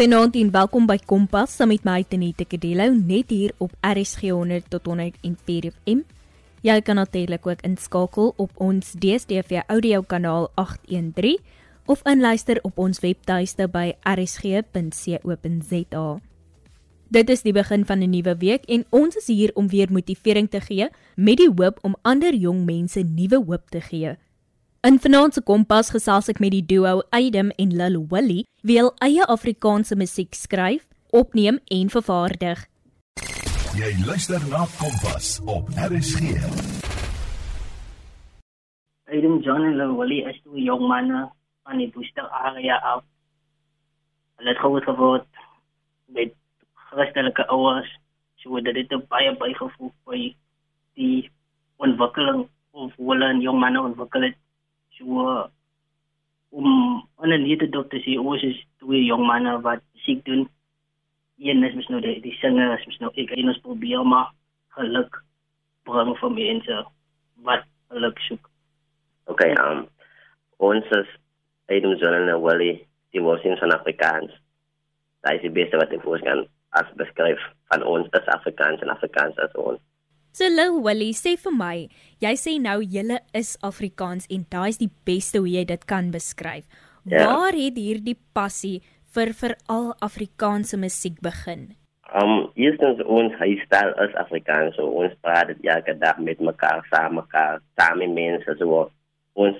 Goeienaand en welkom by Kompas saam met my Tenita Kadello net hier op RSG 100 tot 104 FM. Jy kan natuurlik ook inskakel op ons DStv audio kanaal 813 of inluister op ons webtuiste by rsg.co.za. Dit is die begin van 'n nuwe week en ons is hier om weer motivering te gee met die hoop om ander jong mense nuwe hoop te gee. In vanaand se kompas gesels ek met die duo Adam en Lil Willie, wie al eie Afrikaanse musiek skryf, opneem en vervaardig. Jy luister na Kompas op RSG. Adam John en Lil Willie is twee jong manne van die Booster area af. Hulle het groot geword met christelike ouers, so dat dit baie bygevoeg by die ontwikkeling of hulle 'n jong man ontwikkel het so om aan 'n nuwe dokter sê ons is twee jong manne wat siek doen. Een is mos nou die die singer, is mos nou ek en ons probeer maar geluk bring vir mense wat geluk soek. Okay, um ons is Adam Zonen en Wally, die woorden van Afrikaans. Dat is die beste wat ik voor kan als beschrijf van ons as Afrikaans en Afrikaans as ons. So Lil Willie sê vir my, jy sê nou julle is Afrikaans en daai is die beste hoe jy dit kan beskryf. Ja. Waar het hierdie passie vir veral Afrikaanse musiek begin? Um eerstens ons huistyl is Afrikaans, so ons praat dit elke dag met mekaar saam mekaar, saam met mense so ons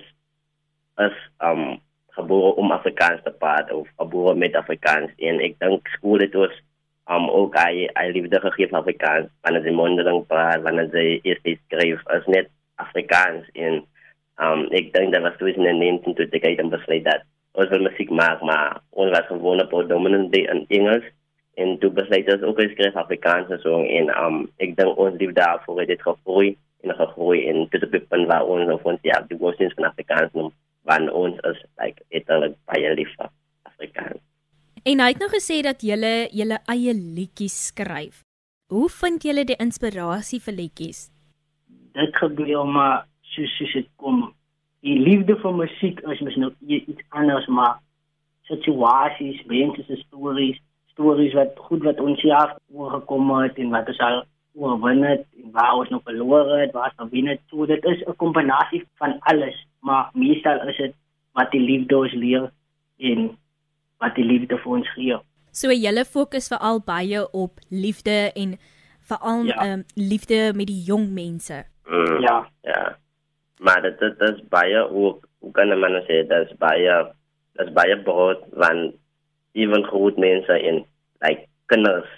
is um gebore om Afrikaans te praat of gebore met Afrikaans en ek dink skool het ons um ook hy hy liefde gegee vir Afrikaans. Wanneer sy mondeling praat wanneer sy eers skryf as net Afrikaans en um ek dink dat was toe in 19 toe ek het besluit dat ons wil musiek maak maar ons was gewoon op dominantly in Engels. En toe besluit ons ook skryf Afrikaans so en um ek dink ons liefde daarvoor het dit gegroei en gegroei en dit het bepan waar ons of ons ja die woorde van Afrikaans noem want ons is like eintlik baie lief vir Afrikaans En hy het nou gesê dat julle julle eie liedjies skryf. Hoe vind julle die inspirasie vir liedjies? Dit gebeur maar soos soos dit kom. Die liefde vir musiek is mos nou iets anders maar situasies, mense se stories, stories wat goed wat ons jaar oorgekom het en wat ons al oorwin het en waar ons nog verloor het, waar ons wen het. So dit is 'n kombinasie van alles, maar meestal is dit wat die liefde ons leer en wat die liefde vir ons gee. So julle fokus veral baie op liefde en veral ja. um, liefde met die jong mense. Mm, ja. Ja. Maar dit dit is baie ook hoe kan man sê dit is baie dit is baie brood van ewen groot mense in like kinders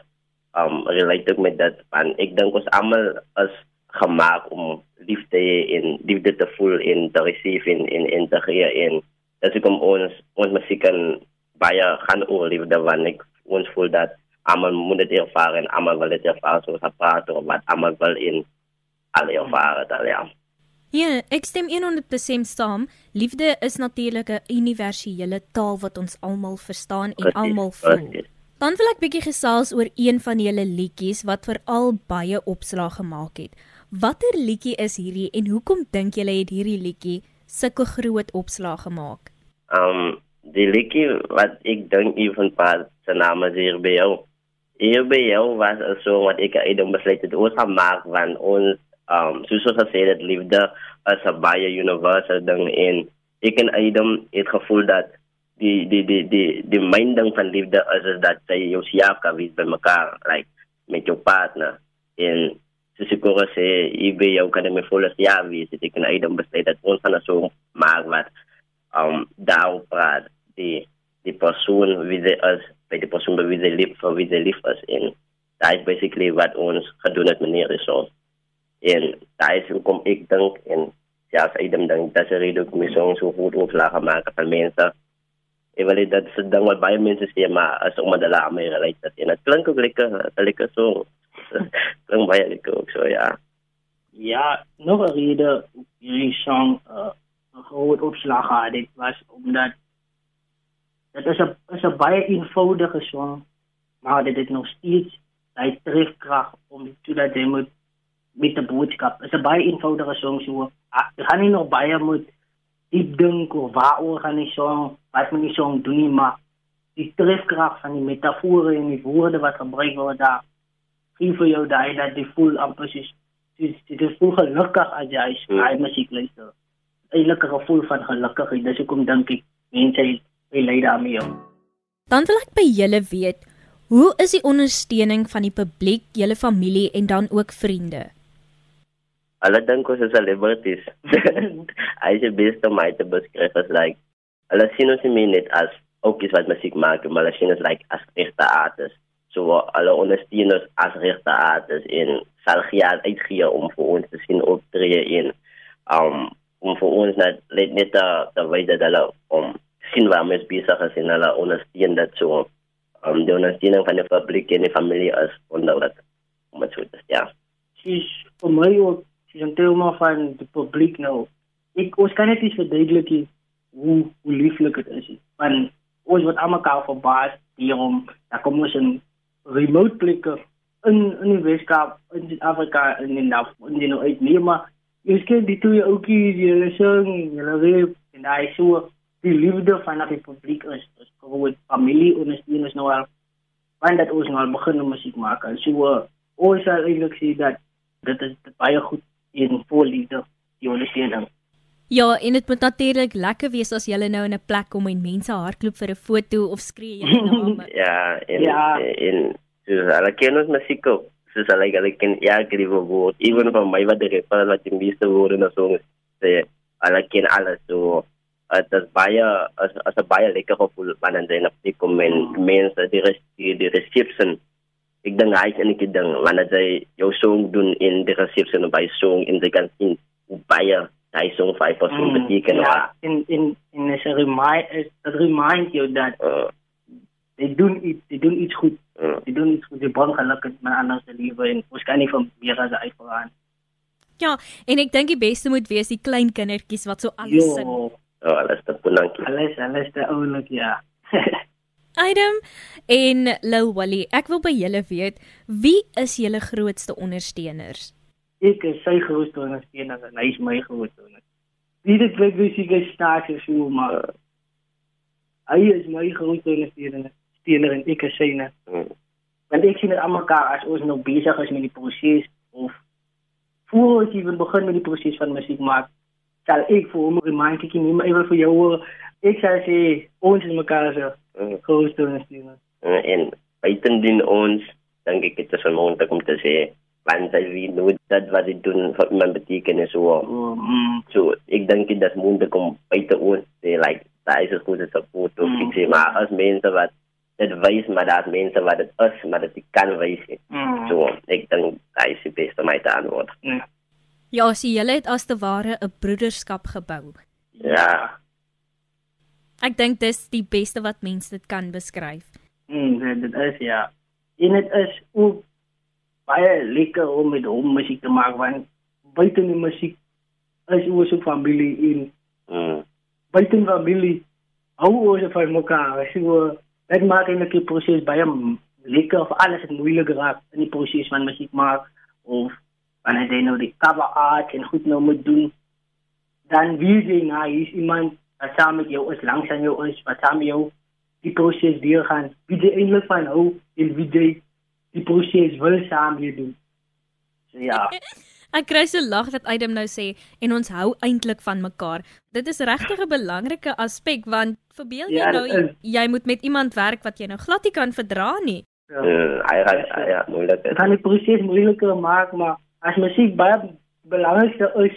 um related met dit en ek dink ons almal is gemaak om liefde en liefde te voel en te receive en en en te gee en dis hoekom ons ons musiek kan baie gaan oor liefde want ek ons voel dat almal moet dit ervaar en almal wil dit ervaar soos wat praat oor wat almal wil in alle ervaar dit al ja. Ja, ek stem 100% saam. Liefde is natuurlik 'n universele taal wat ons almal verstaan en almal voel. Dan wil ek bietjie gesels oor een van julle liedjies wat veral baie opslag gemaak het. Watter liedjie is hierdie en hoekom dink julle het hierdie liedjie sulke groot opslag gemaak? Um die liedjie wat ek dink even pas se naam is hier by jou. Hier by jou was er so wat ek uit om besluit het ons gaan maak van ons um soos ons gesê het liefde as 'n baie universal ding en ek en Adam het gevoel dat die die die die die main ding van liefde is, is dat jy jou siap kan wees by mekaar like met jou partner en soos ek ook sê ek by jou kan my volle siap wees ek en Adam besluit dat ons gaan so maak wat um daarop praat die die persoon wie ze is by die persoon wie ze lief vir wie ze lief is en dat is basically wat ons gedoen het meneer so en dat is hoekom ek dink en ja as Adam dink dat sy rede kom so so goed opslag maak van mense. Ek wil dit se ding wat baie mense sê maar as om dit laat my relate en dit klink ook lekker lekker so klink baie lekker ook so ja. Ja nog 'n rede hierdie song uh, 'n groot opslag dit was omdat dit is 'n is 'n baie eenvoudige song maar dit het nog steeds hy trefkrag om toe dat jy moet met 'n boodskap is 'n baie eenvoudige song so ek gaan nie nog baie moet diep dink of waaroor gaan die song wat moet die song doen nie maar die trefkrag van die metafore en die woorde wat gebruik word daar gee vir jou daai dat jy voel amper soos dit is voel gelukkig as jy skryf hmm. musiek luister. 'n gevoel van gelukigheid. Dis hoekom dink ek mense hy lei daarmee. Dan wil ek by julle weet, hoe is die ondersteuning van die publiek, julle familie en dan ook vriende? Hulle dink ons is celebrities. Hy is best om my te beskryf as like hulle sien ons nie net as ook iets wat musiek maak, maar hulle sien ons like as regte artists. So hulle ondersteun ons as regte artists en sal geld uitgee om vir ons te sien optree in um om vir ons net net net da wyse dat hulle om sien waar mes besig is en hulle ondersteun dit so um die ondersteuning van die publiek en die familie is wonderlik om dit te ja. Sis vir my ook sis en tema van die publiek nou. Ek ons kan net iets verduidelik hoe hoe lieflik dit is. Want ons word almekaar verbaas hierom. Daar kom ons in remote plekke in in die Weskaap, in Suid-Afrika en in nou in die nou uit nie maar jy sien die twee ouetjies hier sing, hulle reep en daai so die liefde van die publiek is is gewoon familie en is nie is nou al want dat ons nou al begin om musiek maak. So ons sal eintlik sê dat dit is baie goed in vol liefde die ondersteuning. Ja, en dit moet natuurlik lekker wees as jy nou in 'n plek kom en mense hardloop vir 'n foto of skree jou naam. ja, en ja. en soos hulle ken ons musiek ook. Soos hulle hulle ken ja, gee woord. Even van my wat die rapper wat die meeste woorde na songs sê, hulle ken alles so. Dit is baie as as 'n baie lekker gevoel wanneer jy op die kom en mense die die, die reception ek dink hy en ek dink wanneer jy jou song doen in die reception by song in die kan sien baie hy song 5% mm, beteken ja, in in in is remind is remind you that uh, they doen iets they doen iets goed uh, they doen iets goed die bang gelukkig met anders se lewe en ons kan nie van meer as uitgaan. Ja en ek dink die beste moet wees die klein kindertjies wat so alles sing oh alles te bonankie alles alles te oulik ja Adam en Lou Wally, ek wil by julle weet, wie is julle grootste ondersteuners? ek is sy grootste ondersteuner en hy is my grootste ondersteuner. Wie dit weet wie sy gestaak is so maar hy is my grootste ondersteuner, steuner en ek is syne. Hmm. Want ek sien dit almekaar as ons nog besig is met die proses of voor ons even begin met die proses van musiek maak, sal ek vir hom remind ek nie maar ewe vir jou ek sal sê ons is mekaar so hmm. grootste ondersteuner. En buitendien ons dink ek dit is onmoontlik om te sê want hy weet nou dat wat hy doen vir iemand beteken is so. Mm. So ek dink dit is moeilik om buite ons te like daai is goed as 'n foto mm. sê maar as mense wat dit wys maar dat mense wat dit is maar dit kan wys. Mm. So ek dink daai is die beste my antwoord. Mm. Ja, sy julle het as te ware 'n broederskap gebou. Ja. Ek dink dis die beste wat mense dit kan beskryf. Mm, dit is ja. En dit is ook baie lekker om met hom musiek te maak want buite die musiek is ons ook familie in. Mm. Buite familie hou ons van mekaar. So dit maak eintlik die proses baie lekker of alles het moeilik geraak in die proses van musiek maak of wanneer jy nou die cover art en goed nou moet doen dan wie jy nou is iemand wat saam met jou is langs aan jou is wat saam met jou die proses deur gaan wie jy eintlik van hou en wie jy die proses wil saam mee doen. So ja. Ek kry so lag dat Adam nou sê en ons hou eintlik van mekaar. Dit is regtig 'n belangrike aspek want verbeel jy ja, nou is. jy moet met iemand werk wat jy nou glad nie kan verdra nie. Ja, ja, ja, ja moeilik. Dit kan die proses moeiliker maak, maar as musiek baie belangrikste is,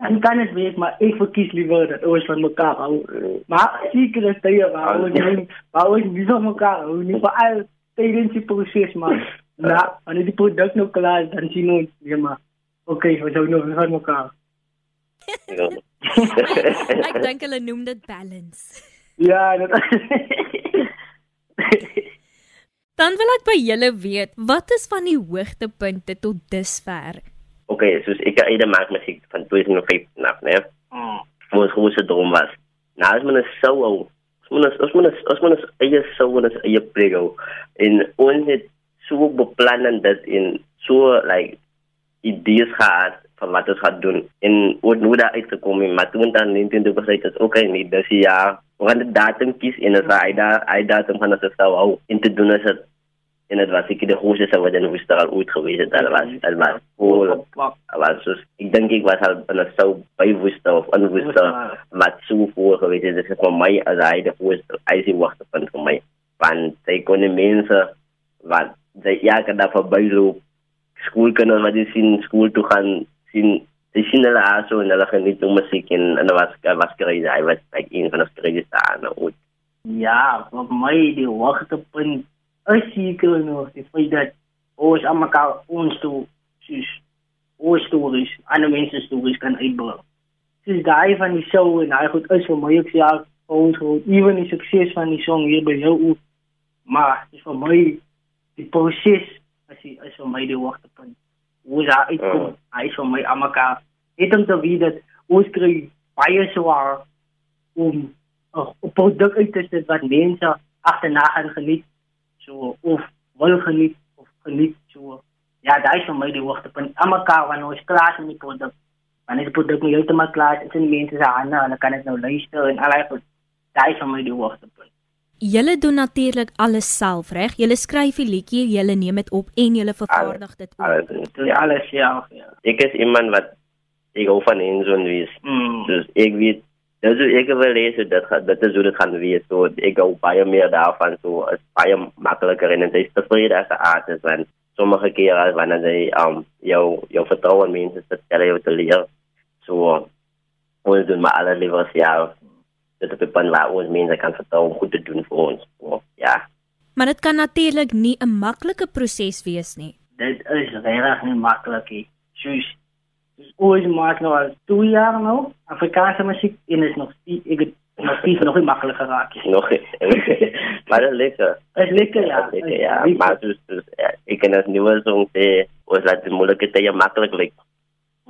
dan kan dit wees maar ek verkies liewer dat ons van mekaar hou. Maar seker is dit ja, maar ons nie, maar ons nie van mekaar hou nie, vir al tydens die proses maar na wanneer die produk nou klaar is dan sien ons weer maar okay ons hou nog van mekaar. Ek dink hulle noem dit balance. Ja dit dan wil ek by julle weet wat is van die hoogtepunte tot dusver? Okay soos ek het eendag musiek van 2005 af nee mm. ons grootste droom was. Nou is my so oud ons ons moet ons moet eie sou eie plego en ons het so beplan en dit in so like idees gehad van wat ons gaan doen en hoe nou daar uitgekom en maar toen dan 22 besluit is okay nie dis ja Ons gaan 'n datum kies en as hy daar hy datum gaan as sou hou. In te doen as dit en dit was ek die grootste sou wat in Woester al ooit gewees het. Dit was dit was vol. Was soos ek dink ek was al in 'n sou by Woester of in Woester wat so voor gewees het. Dit is vir my as hy die grootste hy sien wagte van vir my. Want sy kon die mense wat sy ja kan daar verby loop. Skoolkinders wat die sien skool toe gaan sien Sy sien hulle aso en hulle geniet die musiek en en was was crazy. Hy was like een van die craziest daar nou. Ja, vir my die hoogtepunt is seker nog die feit dat ons almekaar ons toe soos ons stories, ander mense stories kan uitbring. Dis daai van die show en hy goed is vir my ook ja vir ons goed. Ewen die sukses van die song hier by jou ook. Maar dis vir my die proses as jy is vir my die hoogtepunt hoe daar uitkom. Uh. Hy is vir my almekaar. Het om te weet dat ons kry baie swaar om 'n produk uit te sit wat mense agterna gaan geniet. So of wil geniet of geniet so. Ja, daai is vir my die hoogtepunt. Almekaar wanneer ons klaar is met die produk. Wanneer die produk nie heeltemal klaar is, is die mense se hande, hulle kan dit nou luister en al daai daai is vir my die hoogtepunt. Julle doen natuurlik alles self, reg? Julle skryf die liedjie, julle neem dit op en julle vervaardig dit ook. Alles, alles, alles self, ja. Ek is iemand wat ek hou van en so en wees. Mm. Dus ek weet Dus ek wil lees dat dat is hoe dit gaan wees. So ek hou baie meer daarvan so is baie makliker en dit is tevrede as 'n artist want sommige kere wanneer jy um jou jou vertroue in mense stel jy te leer. So ons doen maar alle liewer self dit op 'n punt waar ons mense kan vertrou om goed te doen vir ons. Oh, ja. Maar dit kan natuurlik nie 'n maklike proses wees nie. Dit is regtig nie maklik nie. Soos soos ooit maar nou al 2 jaar nou, Afrikaanse musiek en is nog steeds ek het nog steeds nog nie maklik geraak nie. Nog nie. maar dit lekker. Dit is lekker ja. Lekker, ja. Lekker. Maar soos, soos ja, ek kan as nuwe song sê, ons laat die moeilike tye maklik lyk.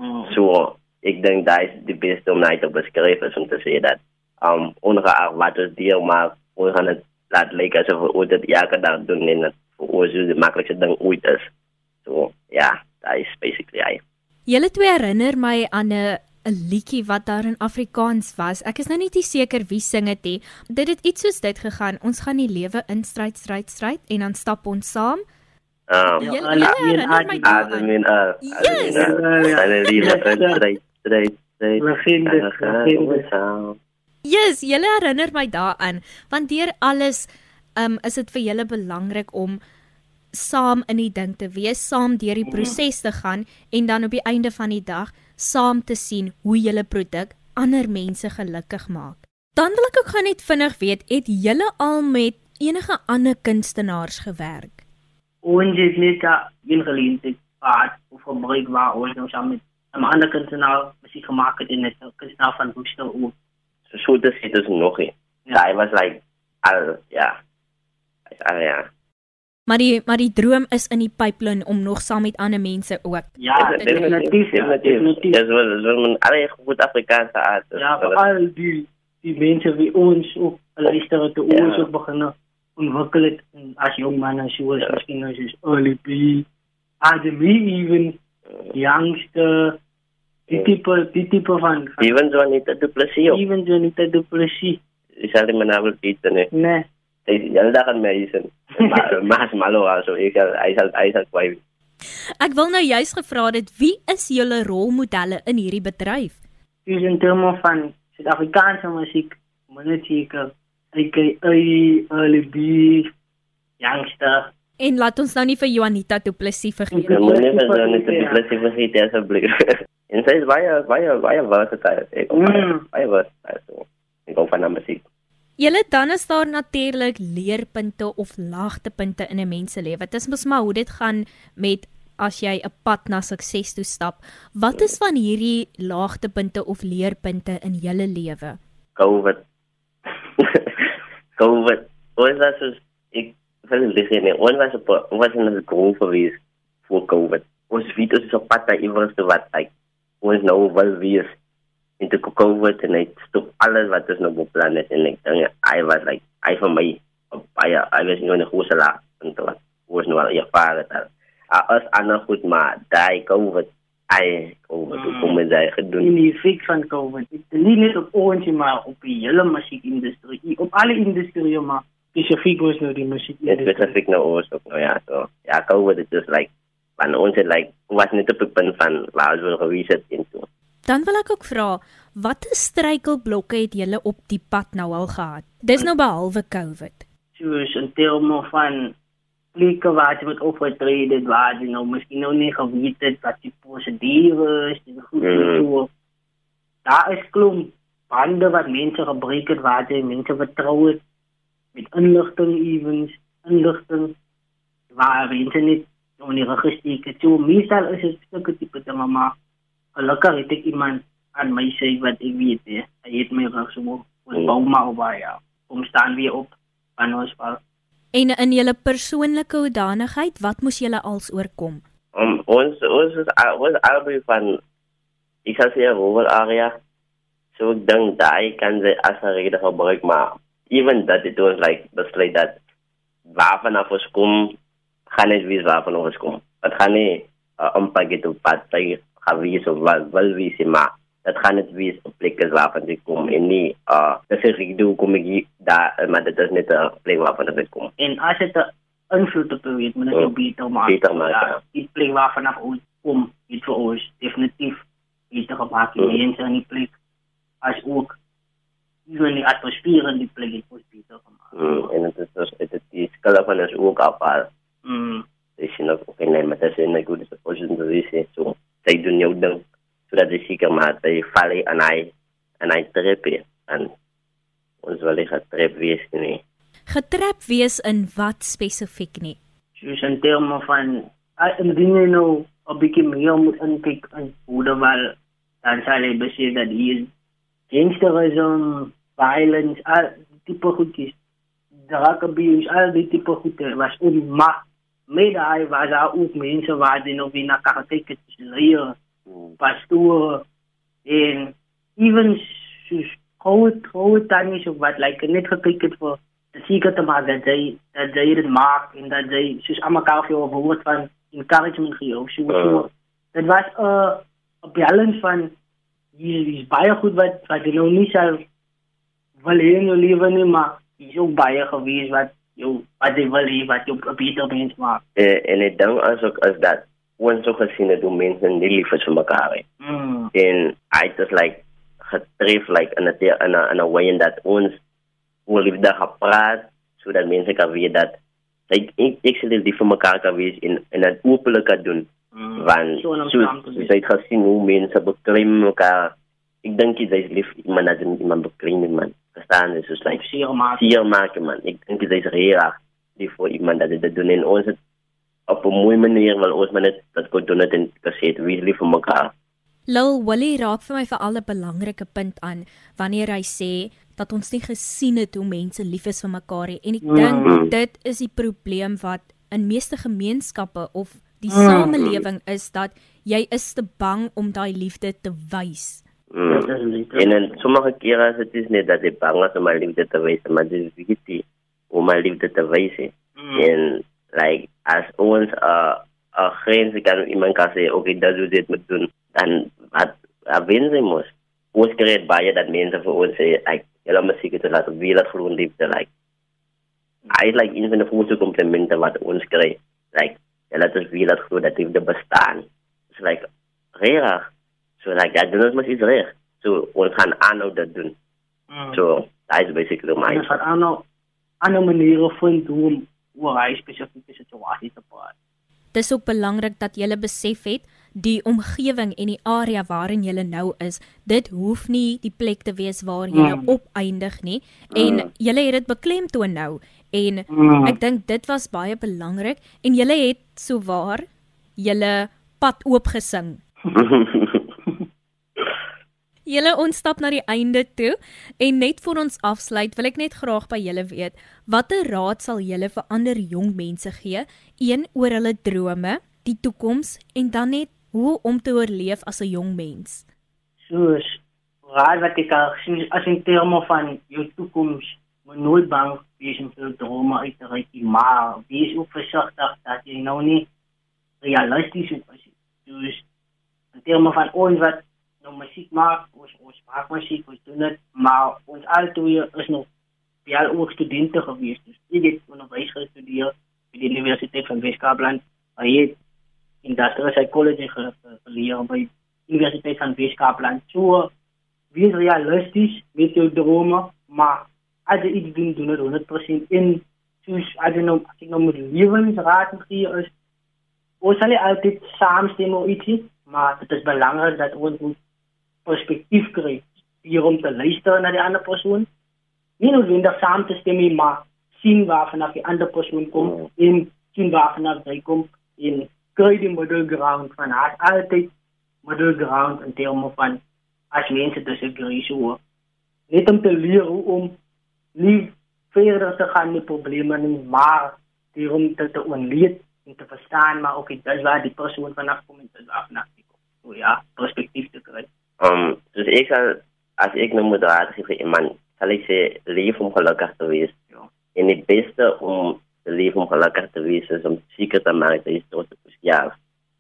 Mm. So ek dink daai is die beste om net op beskryf is om te sê dat um ongeag wat ons deel maar ons gaan dit laat lyk asof ons dit elke dag doen en dit vir ons is die maklikste ding ooit is. So ja, dat is basically hy. Julle twee herinner my aan 'n 'n liedjie wat daar in Afrikaans was. Ek is nou nie seker wie sing dit nie. Dit het iets soos dit gegaan. Ons gaan die lewe in stryd stryd stryd en dan stap ons saam. Uh, yes. I mean, uh, I leave it straight straight straight. Legende. Legende. Yes, julle herinner my daaraan, want deur alles um is dit vir julle belangrik om saam in die ding te wees, saam deur die proses te gaan en dan op die einde van die dag saam te sien hoe julle produk ander mense gelukkig maak. Dan wil ek ook gaan net vinnig weet, het julle al met enige ander kunstenaars gewerk? Ons het net in geleentheid gehad of gebruik waar ons nou saam met 'n ander kunstenaar musiek gemaak het en dit 'n kunstenaar van Woester ook so so dit het is nog nie. Ja, hy was like al ja. Al ja. Maar die maar die droom is in die pipeline om nog saam met ander mense ook. Ja, definitief, definitief. Dis wel, dis wel 'n alle goed Afrikaanse aard. Ja, al die die mense wie ons ook luister te ons ook begin ontwikkel het as jong man as jy was miskien as jy early be Ademi even youngster Die tipe die tipe van Even so niet te plezier. Even so niet te plezier. Is al die manabel eten nee. Nee. Jy dag aan my is. Maar maar malo also ek hy sal hy sal kwai. Ek wil nou juist gevra het wie is julle rolmodelle in hierdie bedryf? Dis in terme van Suid-Afrikaanse musiek, moneteker, ek ai alibi youngster En laat ons nou nie vir Juanita Du Plessis vergeet nie. Moenie vir Juanita Du Plessis vergeet asseblief. En sy is baie baie baie versatile. Ek baie versatile. So. Ek gou van musiek. Julle dan is daar natuurlik leerpunte of laagtepunte in 'n mens se lewe. Dit is mos maar hoe dit gaan met as jy 'n pad na sukses toe stap. Wat is van hierdie laagtepunte of leerpunte in julle lewe? COVID. COVID. Wat is dit so ek wil sê nee, ons was op was in 'n groep vir wie voor COVID. Ons weet ons is op pad na iewers wat like ons nou wil wees en te COVID en ek stop alles wat ons nou beplan het en ek dink hy was like hy vir my baie hy was nie 'n groot laag en toe was nou al ervare het as ander goed maar daai COVID hy kom met kom met jy gedoen? In die effect van COVID. Dit nie net op ons maar op die hele musiekindustrie, op alle industrieë maar spesifiek was nou die musiek. Ja, spesifiek nou ons ook nou ja, so. Ja, COVID is just like van ons het like was net op die punt van waar ons wil gewees het in toe. Dan wil ek ook vra, watter struikelblokke het julle op die pad nou al gehad? Dis nou behalwe COVID. Soos in terme van plekke waar jy moet opgetree, waar jy nou miskien nou nie geweet het wat die prosedure is, die goed mm. so. Daar is klomp bande wat mense gebruik het waar jy mense vertrou het met inligting evens, inligting waar mense net nou nie registreer het. So meestal is dit sulke tipe dinge maar gelukkig het ek iemand aan my sê wat ek weet hè. Hy het my reg so op mm. bou maar baie ja. Om staan weer op aan ons val. En in julle persoonlike hoedanigheid, wat moes julle als oorkom? Um, ons ons is was albei van ek sal sê rural area. So ek dink daai kan jy as 'n rede gebruik maar even that it was like besluit dat waarvan af ons kom gaan net wees waarvan ons kom. Dit gaan nie uh, impact het op wat jy gaan wees of wat wil wees maar dat gaan net wees op plekke waarvan jy kom en nie uh dis ek doen kom ek daar maar dit is net 'n plek waarvan jy kom. En as dit 'n invloed op weet moet jy beter maak. Beter maak. Ja, die plek waarvan jy kom, dit vir ons definitief beter gemaak mm. en in die plek as ook in die atmosfeer in die plek het ons beter gemaak. Mm, en dit is dus dit is die skaal van ons ook afhaal. Mm. Dis nog ook en maar dit is 'n goeie supposition to this so. Sy doen jou ding sodat jy seker maak dat jy val en hy en hy trap en ons wil nie getrap wees nie. Getrap wees in wat spesifiek nie? Soos in terme van in dinge nou op bietjie meer moet inkyk in hoe dan wel dan sal jy besef dat hier gangsterism, violence, al die tipe goedjies, drug abuse, al die tipe goedjies was onmaak. Mede hy was daar ook mense waar die nog wie na kyk het, leer pastoor en even soos groot groot tannies of wat like net gekyk het vir die seker te maak dat jy dat jy dit maak en dat jy soos almekaar vir jou woord van encouragement gee of so so dit was 'n uh, 'n balance van hier is baie goed wat wat jy nou nie sal wil hê in jou lewe nie maar is ook baie gewees wat jou wat jy wil hê wat jou 'n beter mens maak eh, en dit dan asook as dat ons ook gesien het hoe mense nie lief is vir mekaar nie. Mm. En I just like getref like in 'n in 'n in 'n way in that ons wil lief daar gepraat sodat mense kan weet dat like ek ek sê dit vir mekaar kan wees in in 'n openlike doen. Mm. Want so jy het gesien hoe mense beklem mekaar. Ek dink jy is lief iemand as iemand beklem man. Verstaan jy soos like sier maak. Sier maak man. Ek dink jy is reg lief vir iemand dat dit doen en ons het op 'n mooi manier wil ons maar net dat kon doen dit en gesê het wie lief vir mekaar. Lil Willie raak vir my vir al 'n belangrike punt aan wanneer hy sê dat ons nie gesien het hoe mense lief is vir mekaar nie en ek mm. dink dit is die probleem wat in meeste gemeenskappe of die mm. samelewing is dat jy is te bang om daai liefde te wys. Mm. En in sommige kere is dit net dat jy bang is om my liefde te wys, maar dit is wichtig om my liefde te wys. Mm. En like as ons uh, 'n grens kan iemand kan sê okay dat jy dit moet doen dan wat wen jy mos ons kry baie dat mense vir ons sê like julle moet seker dat wie laat gewoon liefde like I like in the food complement wat ons kry like julle het wie laat glo dat liefde bestaan so like reg so like dat doen ons mos iets reg so ons gaan aanhou dat doen mm. so that is basically my ons gaan aanhou aanhou maniere vind hoe oor hy spesifieke situasie te praat. Dis ook belangrik dat jy besef het die omgewing en die area waarin jy nou is, dit hoef nie die plek te wees waar jy mm. opeindig nie en mm. jy het dit beklemtoon nou en mm. ek dink dit was baie belangrik en jy het souwaar jy pad oopgesing. Julle ons stap na die einde toe en net voor ons afsluit wil ek net graag by julle weet watter raad sal julle vir ander jong mense gee een oor hulle drome, die toekoms en dan net hoe om te oorleef as 'n jong mens. Soos raad wat ek al sien as in terme van jou toekoms, moet nooit bang wees om jou drome uit te reik, maar wees ook versigtig dat jy nou nie realisties is. Soos in terme van ons wat nou musiek maak, ons ons maak musiek, ons doen dit, maar ons altoe is nog baie ook studente gewees. Dus ek het onderwys gestudeer by die Universiteit van Weskaapland. Hy het industrial psychology geleer by die Universiteit van Weskaapland. So wees realisties met jou drome, maar as jy iets doen, doen dit 100% in soos I don't know, ek nou moet lewensraad gee is ons sal altyd saamstem oor ietsie, maar dit is belangrik dat ons moet perspektief kry hier om te luister na die ander persoon. Nie noodwendig saam te stem nie, maar sien waarvan af die ander persoon kom en sien waarvan af hy kom en kry die middle ground van haar altyd middle ground in terme van as mense disagree so. Net om te leer hoe om nie verder te gaan met probleme nie, maar die om te, te onleed en te verstaan, maar ook dit is waar die persoon vanaf kom en dit is vanaf die kom. So ja, perspektief te kry. Um, dus ik zal, als ik nou moet raad geven iemand, zal ik ze leven om gelukkig te wezen. Ja. En het beste om te leven om gelukkig te wezen is om zeker te maken dat je trots op jezelf.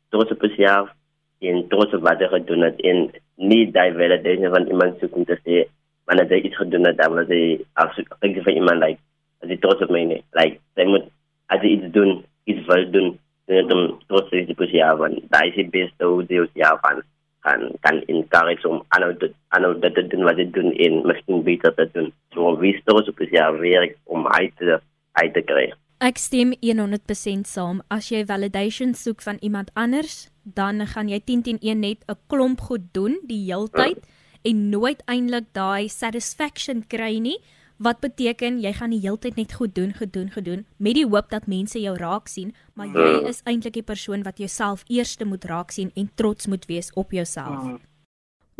Trots op jezelf en trots op wat je gedaan hebt. En niet dat je validation van iemand zoekt te zeggen, wanneer je iets gedaan hebt, dan wil je afzoeken van iemand, like, als je trots op mij is. Like, zij moet, als je iets doet, iets wil doen, dan is om trots op jezelf. Dat is het beste hoe je jezelf van kan kan encourage om aan te aan dat te doen wat je doen en misschien beter te doen. So wie trots op jezelf werk om uit te uit te krijgen. Ek stem 100% saam. As jy validation soek van iemand anders, dan gaan jy 10 teen 1 net 'n klomp goed doen die heeltyd ja. en nooit eintlik daai satisfaction kry nie. Wat beteken jy gaan die heeltyd net goed doen, gedoen, gedoen met die hoop dat mense jou raak sien, maar jy is eintlik die persoon wat jouself eerste moet raak sien en trots moet wees op jouself. Mm.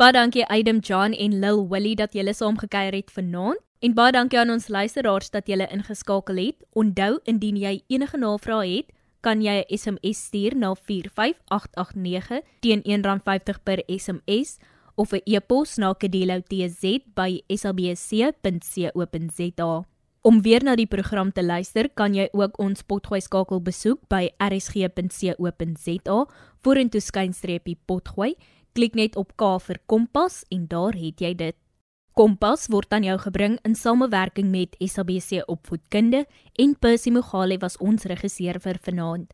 Baie dankie Adam John en Lil Willie dat julle saam gekuier het vanaand. En baie dankie aan ons luisteraars dat julle ingeskakel het. Onthou indien jy enige navrae het, kan jy 'n SMS stuur na 45889 teen R1.50 per SMS of 'n e-pos na kedeloutz@sabc.co.za. Om weer na die program te luister, kan jy ook ons potgooi skakel besoek by rsg.co.za vorentoe skynstreepie potgooi. Klik net op K vir Kompas en daar het jy dit. Kompas word aan jou gebring in samewerking met SABC Opvoedkunde en Percy Mogale was ons regisseur vir vanaand.